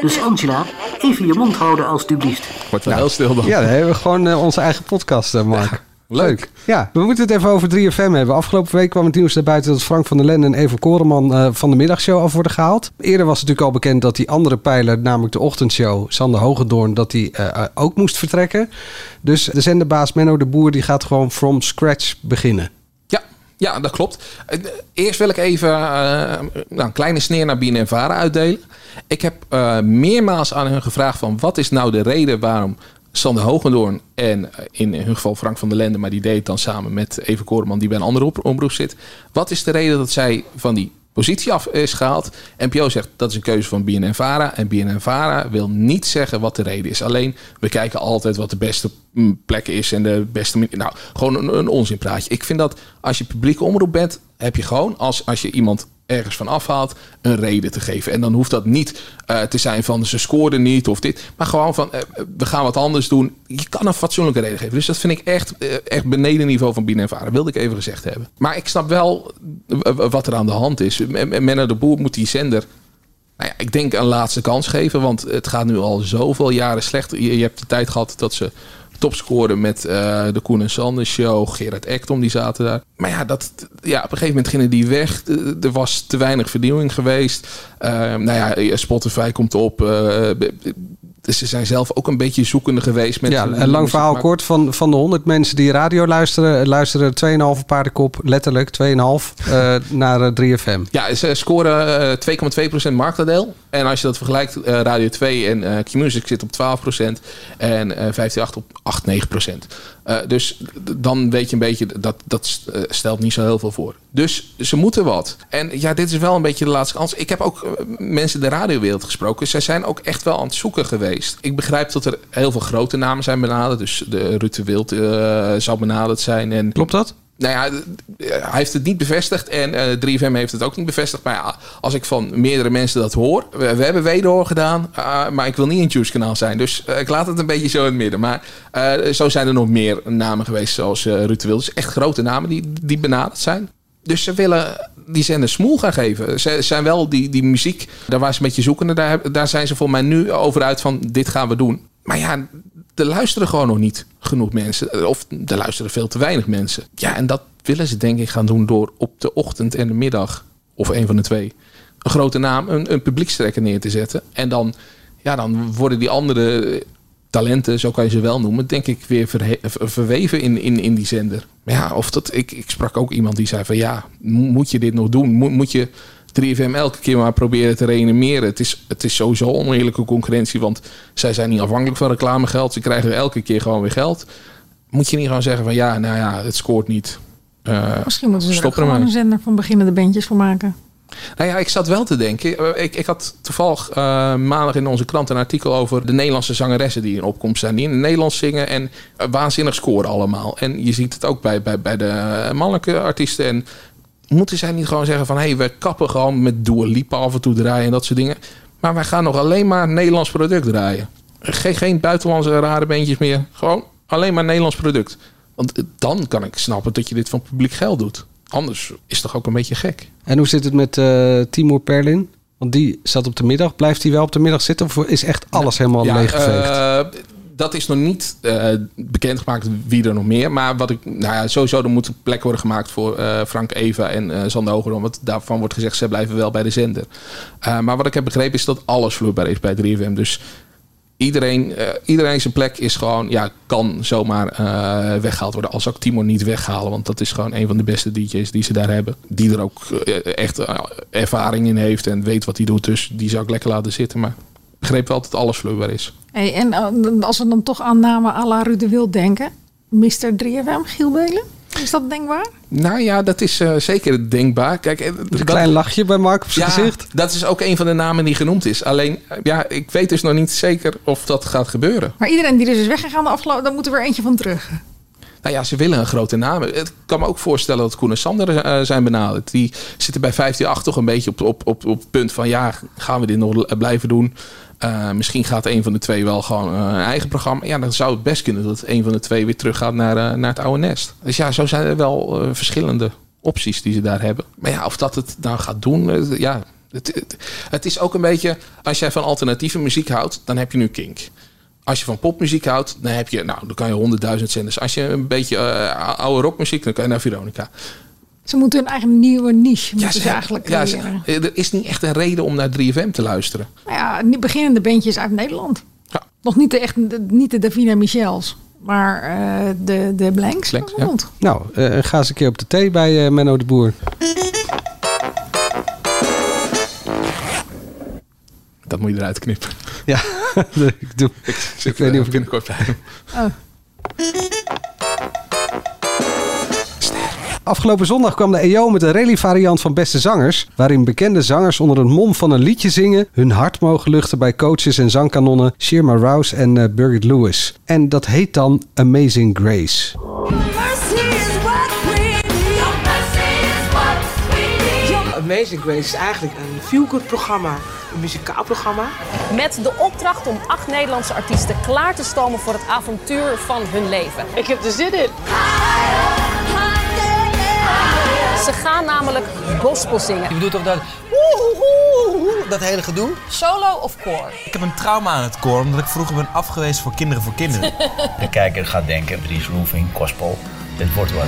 Dus Angela, even je mond houden alstublieft. Wordt wel heel stil dan. Ja, dan hebben we gewoon onze eigen podcast, Mark. Leuk. Ja, we moeten het even over 3FM hebben. Afgelopen week kwam het nieuws naar buiten dat Frank van der Lende en Evo Koreman eh, van de middagshow af worden gehaald. Eerder was het natuurlijk al bekend dat die andere pijler, namelijk de ochtendshow, Sander Hogendoorn, dat die eh, eh, ook moest vertrekken. Dus de zenderbaas Menno de Boer die gaat gewoon from scratch beginnen. Ja, ja, dat klopt. Eerst wil ik even nou, een kleine sneer naar BNN Vara uitdelen. Ik heb eh, meermaals aan hun gevraagd van wat is nou de reden waarom Sander Hogendoorn en eh, in hun geval Frank van der Lende, maar die deed dan samen met Even Koreman die bij een andere omroep zit. Wat is de reden dat zij van die positie af is gehaald? NPO zegt dat is een keuze van BNN Vara en BNN Vara wil niet zeggen wat de reden is. Alleen we kijken altijd wat de beste mm, plek is en de beste. Nou, gewoon een, een onzinpraatje. Ik vind dat als je publieke omroep bent, heb je gewoon als, als je iemand ergens van afhaalt, een reden te geven. En dan hoeft dat niet eh, te zijn van ze scoorden niet of dit. Maar gewoon van eh, we gaan wat anders doen. Je kan een fatsoenlijke reden geven. Dus dat vind ik echt, eh, echt beneden niveau van binnen ervaren. Wilde ik even gezegd hebben. Maar ik snap wel wat er aan de hand is. Menno de Boer moet die zender nou ja, ik denk een laatste kans geven. Want het gaat nu al zoveel jaren slecht. Je hebt de tijd gehad dat ze topscoren met eh, de Koen en Sander show. Gerard Ekdom, die zaten daar. Maar ja, dat, ja, op een gegeven moment gingen die weg. Eh, Er was te weinig vernieuwing geweest. Eh, nou ja, Spotify komt op. eh, ze zijn zelf ook een beetje zoekende geweest. Met Ja, een lang verhaal kort. Van, van de 100 mensen die radio luisteren, luisteren 2,5 paardenkop, letterlijk 2,5 eh naar eh, 3FM. Ja, ze scoren eh, 2,2% marktaandeel. En als je dat vergelijkt, eh, Radio 2 en eh Q-Music zit op 12% en eh 538 op 8, 9%. Eh, dus dan weet je een beetje, dat, dat eh, stelt niet zo heel veel voor. Dus ze moeten wat. En ja, dit is wel een beetje de laatste kans. Ik heb ook eh, mensen in de radiowereld gesproken. Zij zijn ook echt wel aan het zoeken geweest. Ik begrijp dat er heel veel grote namen zijn benaderd. Dus de Ruud de Wild eh, zou benaderd zijn. En, Klopt dat? Nou ja, d- hij heeft het niet bevestigd en eh 3FM heeft het ook niet bevestigd. Maar ja, als ik van meerdere mensen dat hoor. We, hebben wederhoor gedaan, ah, maar ik wil niet in Juice kanaal zijn. Dus eh, ik laat het een beetje zo in het midden. Maar eh, zo zijn er nog meer namen geweest zoals eh Ruud Wild. Dus echt grote namen die, die benaderd zijn. Dus ze willen die zender smoel gaan geven. Ze zijn wel die, die muziek, daar waar ze een beetje zoekende, daar, daar zijn ze voor mij nu over uit van dit gaan we doen. Maar ja, er luisteren gewoon nog niet genoeg mensen. Of er luisteren veel te weinig mensen. Ja, en dat willen ze denk ik gaan doen door op de ochtend en de middag, of een van de twee, een grote naam, een, een publiekstrekker neer te zetten. En dan, ja, dan worden die andere talenten, zo kan je ze wel noemen, denk ik weer verweven in, in, in die zender. Maar ja, of dat, ik, ik sprak ook iemand die zei van ja, mo- moet je dit nog doen? Moet je 3FM elke keer maar proberen te reanimeren? Het is, het is sowieso oneerlijke concurrentie, want zij zijn niet afhankelijk van reclamegeld. Ze krijgen elke keer gewoon weer geld. Moet je niet gewoon zeggen van ja, nou ja, het scoort niet. Eh, Misschien moeten ze er gewoon een zender van beginnende bandjes voor maken. Nou ja, ik zat wel te denken. eh, Ik, ik had toevallig eh, maandag in onze krant een artikel over de Nederlandse zangeressen die in opkomst zijn. Die in het Nederlands zingen en waanzinnig scoren allemaal. En je ziet het ook bij, bij, bij de mannelijke artiesten. En moeten zij niet gewoon zeggen van... hé, hey, we kappen gewoon met Dua Lipa af en toe draaien en dat soort dingen. Maar wij gaan nog alleen maar Nederlands product draaien. Geen, geen buitenlandse rare bandjes meer. Gewoon alleen maar Nederlands product. Want dan kan ik snappen dat je dit van publiek geld doet. Anders is het toch ook een beetje gek. En hoe zit het met eh Timur Perlin? Want die zat op de middag. Blijft hij wel op de middag zitten? Of is echt alles helemaal leeggeveegd? eh, dat is nog niet eh, bekendgemaakt wie er nog meer. Maar wat ik, nou ja, sowieso er moet plek worden gemaakt voor eh, Frank Eva en eh Sander Hogerom. Want daarvan wordt gezegd, ze blijven wel bij de zender. Maar wat ik heb begrepen is dat alles vloeibaar is bij 3FM. Dus iedereen, iedereen zijn plek is gewoon, ja, kan zomaar eh, weggehaald worden. Als ook Timo niet weghalen. Want dat is gewoon een van de beste DJ's die ze daar hebben. Die er ook echt ervaring in heeft en weet wat hij doet. Dus die zou ik lekker laten zitten. Maar ik begreep wel dat alles vloeibaar is. Hey, en eh, als we dan toch aan namen à la Ruud de Wild denken. Mr. 3FM, Giel Belen? Is dat denkbaar? Nou ja, dat is eh, zeker denkbaar. Kijk, eh, een dat- klein lachje bij Mark op zijn ja, gezicht. Dat is ook een van de namen die genoemd is. Alleen, ja, ik weet dus nog niet zeker of dat gaat gebeuren. Maar iedereen die dus is weggegaan de afgelopen... dan moet er weer eentje van terug. Nou ja, ze willen een grote naam. Ik kan me ook voorstellen dat Koen en Sander eh, zijn benaderd. Die zitten bij 158 toch een beetje op, op, op, op het punt van... ja, gaan we dit nog blijven doen? Eh, misschien gaat een van de twee wel gewoon eh, een eigen programma. Ja, dan zou het best kunnen dat een van de twee weer teruggaat naar, eh, naar het oude nest. Dus ja, zo zijn er wel verschillende opties die ze daar hebben. Maar ja, of dat het nou gaat doen, ja, Het, het, is ook een beetje, als jij van alternatieve muziek houdt, dan heb je nu Kink. Als je van popmuziek houdt, dan heb je, nou, dan kan je honderdduizend zenders. Als je een beetje oude rockmuziek, dan kan je naar Veronica. Ze moeten hun eigen nieuwe niche moeten ze- ze eigenlijk ja, ze- creëren. er is niet echt een reden om naar 3FM te luisteren. Nou ja, beginnende bandjes uit Nederland. Nog niet de, echt, niet de Davina Michels, maar eh, de, de Blanks. Ja. Nou, eh, ga eens een keer op de thee bij eh, Menno de Boer. Dat moet je eruit knippen. Ja, ik, doe, ik, weet niet of ik... binnenkort bij hem. Oh. Afgelopen zondag kwam de EO met een rally-variant van Beste Zangers... waarin bekende zangers onder het mom van een liedje zingen... hun hart mogen luchten bij coaches en zangkanonnen Shirma Rouse en eh, Birgit Lewis. En dat heet dan Amazing Grace. Amazing Grace is eigenlijk een feel-good programma, een muzikaal programma. Met de opdracht om acht Nederlandse artiesten klaar te stomen voor het avontuur van hun leven. Ik heb er zin in. Ze gaan namelijk gospel zingen. Je bedoelt toch dat... Dat hele gedoe? Solo of koor? Ik heb een trauma aan het koor, omdat ik vroeger ben afgewezen voor kinderen voor kinderen. De kijker gaat denken, Dries Roelving, Gospel, dit wordt wat.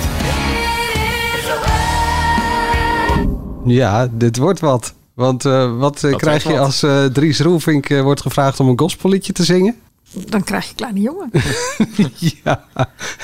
Ja, dit wordt wat. Want eh, wat eh, krijg je wat. als eh, Dries Roelvink eh, wordt gevraagd om een gospelliedje te zingen? Dan krijg je kleine jongen. ja.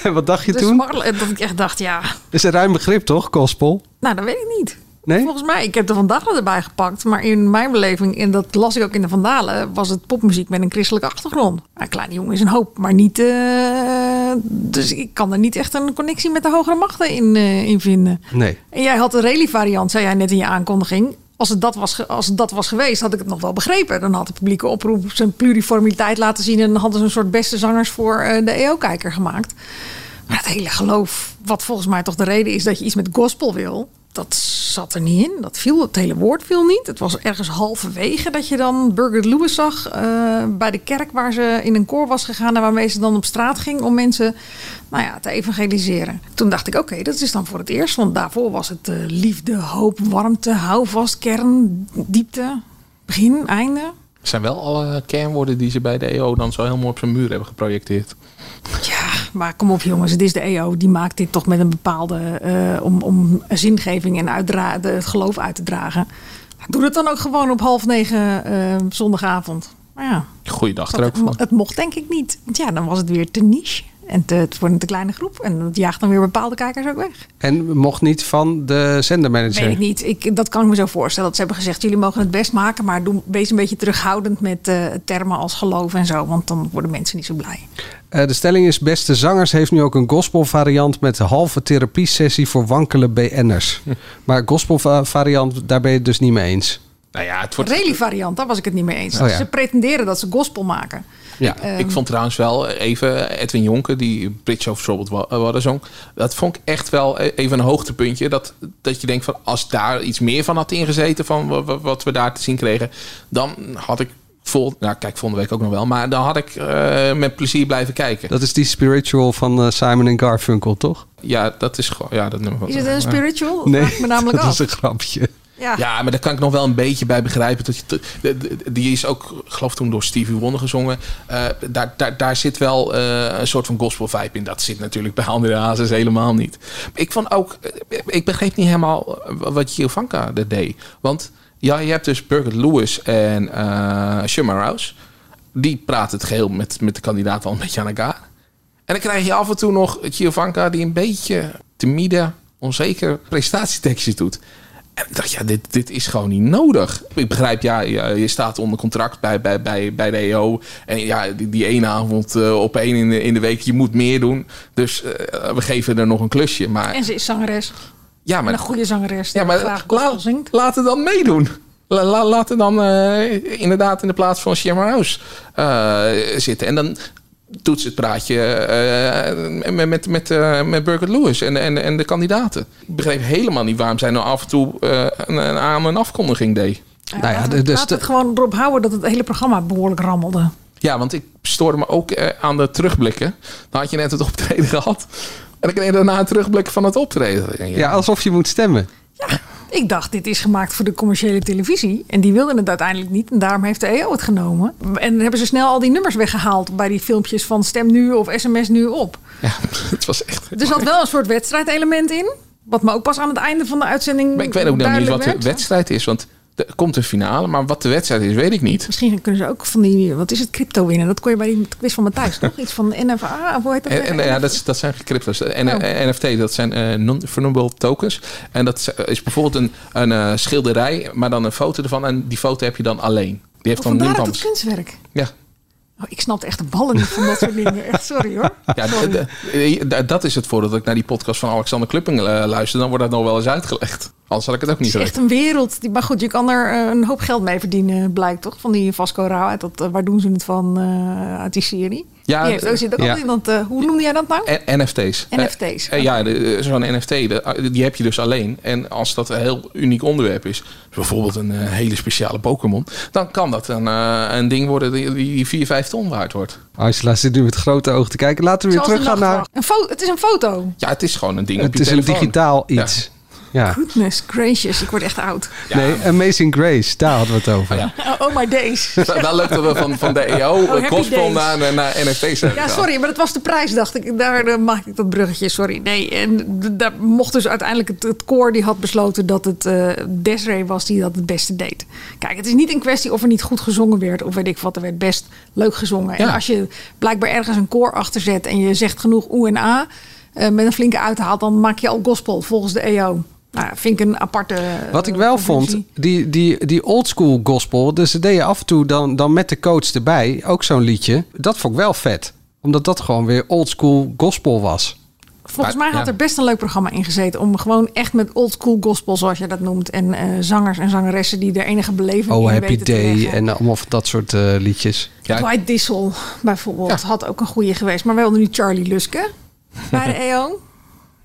En wat dacht je Dus toen? Marl- dat ik echt dacht, ja, is een ruim begrip toch, gospel? nou dat weet ik niet. Nee? Volgens mij, ik heb de Vandalen erbij gepakt. Maar in mijn beleving, en dat las ik ook in de Vandalen... was het popmuziek met een christelijke achtergrond. Nou, kleine jongen is een hoop, maar niet... eh, dus ik kan er niet echt een connectie met de hogere machten in, eh, in vinden. Nee. En jij had de rally variant, zei jij net in je aankondiging. Als het, dat was, als dat was geweest, had ik het nog wel begrepen. Dan had de publieke oproep zijn pluriformiteit laten zien... en dan hadden ze een soort beste zangers voor eh, de EO-kijker gemaakt. Maar het hele geloof, wat volgens mij toch de reden is dat je iets met gospel wil... dat zat er niet in. Dat viel, het hele woord viel niet. Het was ergens halverwege dat je dan Birgit Lewis zag... eh, bij de kerk waar ze in een koor was gegaan... en waarmee ze dan op straat ging om mensen nou ja, te evangeliseren. Toen dacht ik, oké, dat is dan voor het eerst. Want daarvoor was het eh, liefde, hoop, warmte, houvast, kern, diepte, begin, einde. Zijn wel alle kernwoorden die ze bij de EO dan zo heel mooi op zijn muur hebben geprojecteerd. Maar kom op jongens, het is de EO. Die maakt dit toch met een bepaalde... eh, om, om zingeving en uitdra- het geloof uit te dragen. Doe het dan ook gewoon op half negen eh, zondagavond. Maar ja, Goeiedag er dat- ook van. het mocht denk ik niet. Want ja, dan was het weer te niche. En te, voor een te kleine groep. En dat jaagt dan weer bepaalde kijkers ook weg. En mocht niet van de zendermanager. Weet ik niet. Ik, dat kan ik me zo voorstellen. Dat ze hebben gezegd, jullie mogen het best maken. Maar doe, wees een beetje terughoudend met eh, termen als geloof en zo. Want dan worden mensen niet zo blij. Eh, de stelling is: Beste Zangers heeft nu ook een gospelvariant met een halve therapiesessie voor wankele BN'ers. Maar gospelvariant, daar ben je het dus niet mee eens. Nou ja, het wordt... Rally variant, daar was ik het niet mee eens. Oh ja. Ze pretenderen dat ze gospel maken. Ja, Ehm, ik vond trouwens wel even Edwin Jonker, die Bridge of Troubled eh, Water zong. Dat vond ik echt wel e- even een hoogtepuntje. Dat, dat je denkt van als daar iets meer van had ingezeten van wa- wa- wat we daar te zien kregen. Dan had ik vol, nou kijk volgende week ook nog wel. Maar dan had ik eh, met plezier blijven kijken. Dat is die spiritual van eh, Simon en Garfunkel, toch? Ja, dat is gewoon, ja dat nummer. Is het een spiritual? Dat Nee, me namelijk dat af. is een grapje. Ja. Maar daar kan ik nog wel een beetje bij begrijpen. Dat je die is ook, geloof toen door Stevie Wonder gezongen. Eh, daar, daar, daar zit wel eh, een soort van gospel vibe in. Dat zit natuurlijk bij André Hazes helemaal niet. Ik vond ook, eh, ik begreep niet helemaal wat Giovanka er deed. Want ja, je hebt dus Birgit Lewis en eh Shuma Rouse. Die praten het geheel met, met de kandidaat al een beetje elkaar. En dan krijg je af en toe nog Giovanka die een beetje timide, onzeker presentatietekstjes doet. En ik dacht, ja, dit, dit is gewoon niet nodig. Ik begrijp, ja, je staat onder contract bij, bij, bij, bij de EO. En ja, die, die ene avond eh, op één in de, in de week, je moet meer doen. Dus eh, we geven er nog een klusje. Maar En ze is zangeres. ja, En maar een goede zangeres. Ja, maar graag zingt. laten dan meedoen. La, la- laten dan eh, inderdaad in de plaats van Shammer House zitten. En dan doet ze het praatje eh, met, met, met, eh, met Birgit Lewis en, en, en de kandidaten. Ik begreep helemaal niet waarom zij nou af en toe eh, een, een aan- en afkondiging deed. nou ja, Laat de, het gewoon erop houden dat het hele programma behoorlijk rammelde. Ja, want ik stoorde me ook eh, aan de terugblikken. Dan had je net het optreden gehad. En dan kreeg je daarna een terugblik van het optreden. ja, alsof je moet stemmen. Ik Ik dacht, dit is gemaakt voor de commerciële televisie. En die wilden het uiteindelijk niet. En daarom heeft de EO het genomen. En hebben ze snel al die nummers weggehaald bij die filmpjes van Stem Nu of SMS Nu op. Ja, het was echt... Er zat wel een soort wedstrijdelement in. Wat me ook pas aan het einde van de uitzending Maar ik weet ook nog niet wat de wedstrijd is, want er komt een finale, maar wat de wedstrijd is, weet ik niet. Misschien kunnen ze ook van die, wat is het, crypto winnen. Dat kon je bij die quiz van Matthijs toch? Iets van NFA, of hoe heet dat? En, ja, dat, zijn crypto's. En, Oh. eh, NFT, dat zijn eh, non-fungible tokens. En dat is- bijvoorbeeld een, een eh, schilderij, maar dan een foto ervan. En die foto heb je dan alleen. Die heeft dan Vandaar niemand dat kunstwerk. Ja. Oh, ik snapte echt de ballen niet van dat soort dingen. Echt sorry hoor. Ja, Sorry. d- dat is het voordeel dat ik naar die podcast van Alexander Klupping eh, luister. Dan wordt dat nog wel eens uitgelegd. Anders had ik het ook niet Het is echt een wereld. Die, maar goed, je kan er eh, een hoop geld mee verdienen, blijkt toch? Van die Vasco Rauw. uit Dat, eh, waar doen ze het van eh, uit die serie? Ja, die heeft ook, zit ook ja. al in dat, eh, hoe noemde jij dat nou? NFT's. NFT's. Eh, eh, ja, zo'n NFT, de- die heb je dus alleen. En als dat een heel uniek onderwerp is, bijvoorbeeld een hele speciale Pokémon, dan kan dat een, eh, een ding worden die, die 4, 5 ton waard wordt. Angela zit nu met grote ogen te kijken. Laten we weer Zoals de teruggaan naar... Een het is een foto. Ja, het is gewoon een ding op Het je is een digitaal iets. Ja. Goodness gracious, ik word echt oud. Nee, Amazing Grace, daar hadden we het over. Oh, oh my days. Leuk dat we van, van de EO, Oh, gospel naar, naar NFT's zijn Ja, sorry, maar dat was de prijs, dacht ik. Daar eh, maakte ik dat bruggetje, sorry. Nee, en daar mocht dus uiteindelijk het, het koor die had besloten dat het eh Desiree was die dat het beste deed. Kijk, het is niet een kwestie of er niet goed gezongen werd of weet ik wat. Er werd best leuk gezongen. En Ja. als je blijkbaar ergens een koor achter zet en je zegt genoeg oe en a eh, met een flinke uithaal, dan maak je al gospel volgens de EO. Nou, vind ik een aparte. eh, Wat ik wel vond, conclusie. die, die, die oldschool gospel, dus ze deden af en toe dan, dan met de coach erbij, ook zo'n liedje. Dat vond ik wel vet. Omdat dat gewoon weer oldschool gospel was. Volgens mij had er best een leuk programma in gezeten. Om gewoon echt met old school gospel, zoals je dat noemt. En eh, zangers en zangeressen die er enige beleving Oh, in Happy weten Day en allemaal van dat soort eh, liedjes. Dwight Dissel bijvoorbeeld had ook een goede geweest. Maar we hadden nu Charlie Luske bij de EO.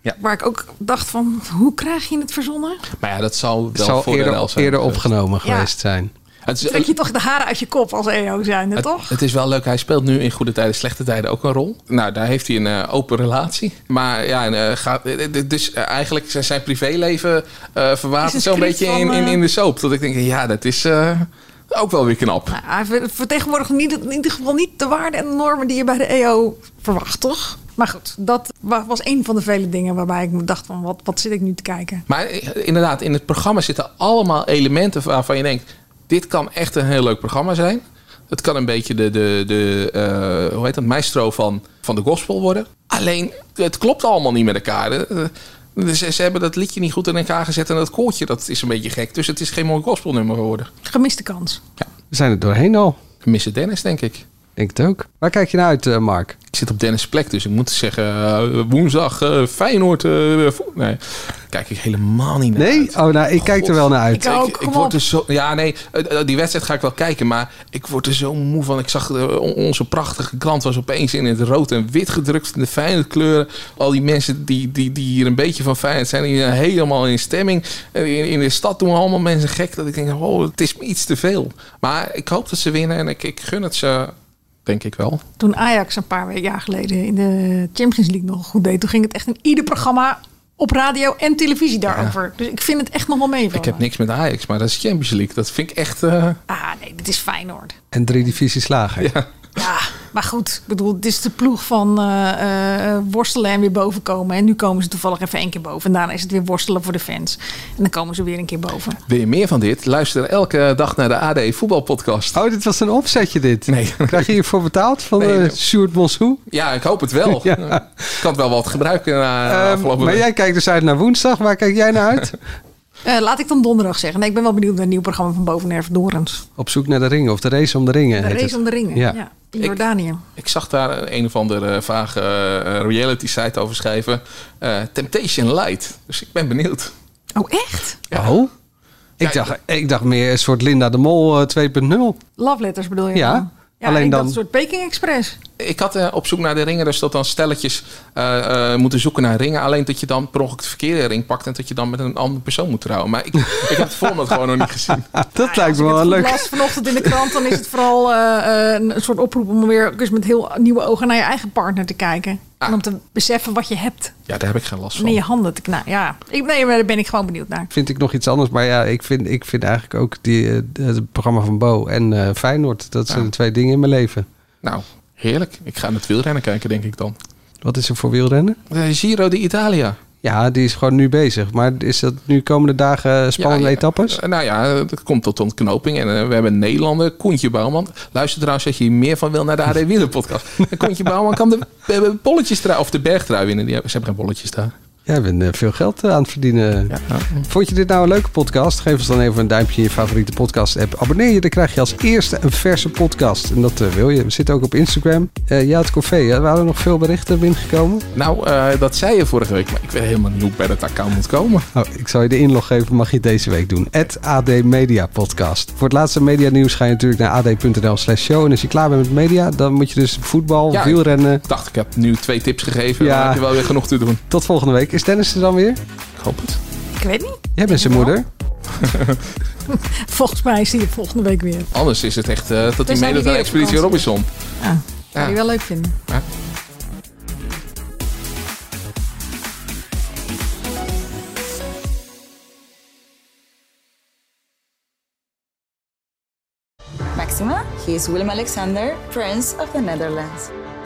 Ja. Waar ik ook dacht van, hoe krijg je het verzonnen? Maar ja, dat zal wel Het zou voor de eerder, zijn eerder geweest. opgenomen Ja. geweest zijn. Het is, Trek je toch de haren uit je kop als EO zijnde, toch? Het is wel leuk. Hij speelt nu in goede tijden, slechte tijden ook een rol. Nou, daar heeft hij een eh, open relatie. Maar ja, en, eh, gaat, eh, dus eigenlijk zijn zijn privéleven eh verwatert een zo'n beetje in, van, in, in de soap. Dat ik denk, ja, dat is eh, ook wel weer knap. Nou, hij ver- vertegenwoordigt niet, in ieder geval niet de waarden en de normen die je bij de EO verwacht, toch? Maar goed, dat wa- was een van de vele dingen waarbij ik me dacht van, wat, wat zit ik nu te kijken? Maar eh, inderdaad, in het programma zitten allemaal elementen waarvan je denkt... dit kan echt een heel leuk programma zijn. Het kan een beetje de, de, de eh, hoe heet dat, maestro van, van de gospel worden. Alleen, het klopt allemaal niet met elkaar. Eh, Ze, ze hebben dat liedje niet goed in elkaar gezet en dat koortje dat is een beetje gek. Dus het is geen mooi gospelnummer geworden. Gemiste kans. We zijn er doorheen al. Missen Dennis, denk ik. Denk het ook. Waar kijk je naar uit, eh, Mark? Ik zit op Dennis' plek, dus ik moet zeggen... eh, woensdag eh, Feyenoord... eh, vo- nee, kijk ik helemaal niet naar Nee? Oh, nou, ik kijk er wel naar uit. Ik ook, ik, kom ik word op. er zo. Ja, nee, die wedstrijd ga ik wel kijken, maar ik word er zo moe van. Ik zag on- onze prachtige krant was opeens in het rood en wit gedrukt, in de fijne kleuren. Al die mensen die, die, die hier een beetje van Feyenoord zijn, die zijn helemaal in stemming. In, in de stad doen allemaal mensen gek dat ik denk, oh, het is me iets te veel. Maar ik hoop dat ze winnen en ik, ik gun het ze, denk ik wel. Toen Ajax een paar jaar geleden in de Champions League nog goed deed, toen ging het echt in ieder programma op radio en televisie daarover. Dus ik vind het echt nog wel meevallen. Ik heb niks met Ajax, maar dat is Champions League. Dat vind ik echt. eh, Ah nee, dit is Feyenoord. En drie divisies lager. ja. Ja, maar goed. Ik bedoel, het is de ploeg van eh, eh, worstelen en weer boven komen. En nu komen ze toevallig even één keer boven. En daarna is het weer worstelen voor de fans. En dan komen ze weer een keer boven. Wil je meer van dit? Luister elke dag naar de AD voetbalpodcast. Oh, dit was een opzetje dit. Nee. Krijg je hiervoor betaald van Nee, eh nee. Sjoerd Monsou? Ja, ik hoop het wel. Ja. Ik kan het wel wat gebruiken na afgelopen maar week. jij kijkt dus uit naar woensdag. Waar kijk jij naar uit? Eh, laat ik dan donderdag zeggen. Nee, ik ben wel benieuwd naar een nieuw programma van Bovenerf Dorens. Op zoek naar de ringen of de race om de ringen. De heet race het. om de ringen. Ja. Ja. in Jordanië. Ik zag daar een of andere vage eh, reality site over schrijven. Eh, Temptation Light. Dus ik ben benieuwd. Oh, echt? Oh? Ik, dacht, ik dacht meer een soort Linda de Mol eh, 2.0. Love letters bedoel je Ja, dan? Ja, alleen dan- een soort Peking Express. Ik had eh, op zoek naar de ringen, dus dat dan stelletjes eh, eh, moeten zoeken naar ringen. Alleen dat je dan per ongeluk de verkeerde ring pakt en dat je dan met een andere persoon moet trouwen. Maar ik, ik heb het format gewoon nog niet gezien. Dat lijkt me Als wel leuk. las vanochtend in de krant, dan is het vooral een soort oproep om weer eens met heel nieuwe ogen naar je eigen partner te kijken. En om te beseffen wat je hebt. Ja, daar heb ik geen last En van. in je handen te knijpen. Ja, ik, nee, maar daar ben ik gewoon benieuwd naar. Vind ik nog iets anders. Maar ja, ik vind, ik vind eigenlijk ook die, eh, het programma van Bo en eh, Feyenoord. Dat zijn de twee dingen in mijn leven. Nou, heerlijk. Ik ga naar het wielrennen kijken, denk ik dan. Wat is er voor wielrennen? De Giro de Italia. Ja, die is gewoon nu bezig. Maar is dat nu komende dagen spannende Ja, ja. etappes? Eh, Nou ja, het komt tot ontknoping. En eh, we hebben een Nederlander, Koentje Bouwman. Luister trouwens als je hier meer van wil naar de AD Wieler podcast. En Koentje Bouwman kan de eh, bolletjestrui of de bergtrui winnen. Die ze hebben geen bolletjes daar. Jij bent eh, veel geld eh, aan het verdienen. Vond je dit nou een leuke podcast? Geef ons dan even een duimpje in je favoriete podcast app. Abonneer je, dan krijg je als eerste een verse podcast. En dat eh, wil je. We zitten ook op Instagram. Ja, het café. Hè? Waren er nog veel berichten binnengekomen? Nou, dat zei je vorige week. Maar ik weet helemaal niet hoe ik bij dat account moet komen. Oh, ik zal je de inlog geven, mag je deze week doen. AD Media Podcast. Voor het laatste media nieuws ga je natuurlijk naar ad.nl slash show. En als je klaar bent met media, dan moet je dus voetbal, Ja, wielrennen. Ik dacht, ik heb nu twee tips gegeven. Ja. Dan heb je wel weer genoeg te doen. Tot volgende week. Is Dennis er dan weer? Ik hoop het. Ik weet niet. Jij bent zijn moeder. Volgens mij zie je het volgende week weer. Anders is het echt eh, tot die zijn meedoet aan Expeditie. Robinson. Ja, zou je wel leuk vinden. Ja. Maxima, he is Willem Alexander, Prince of the Netherlands.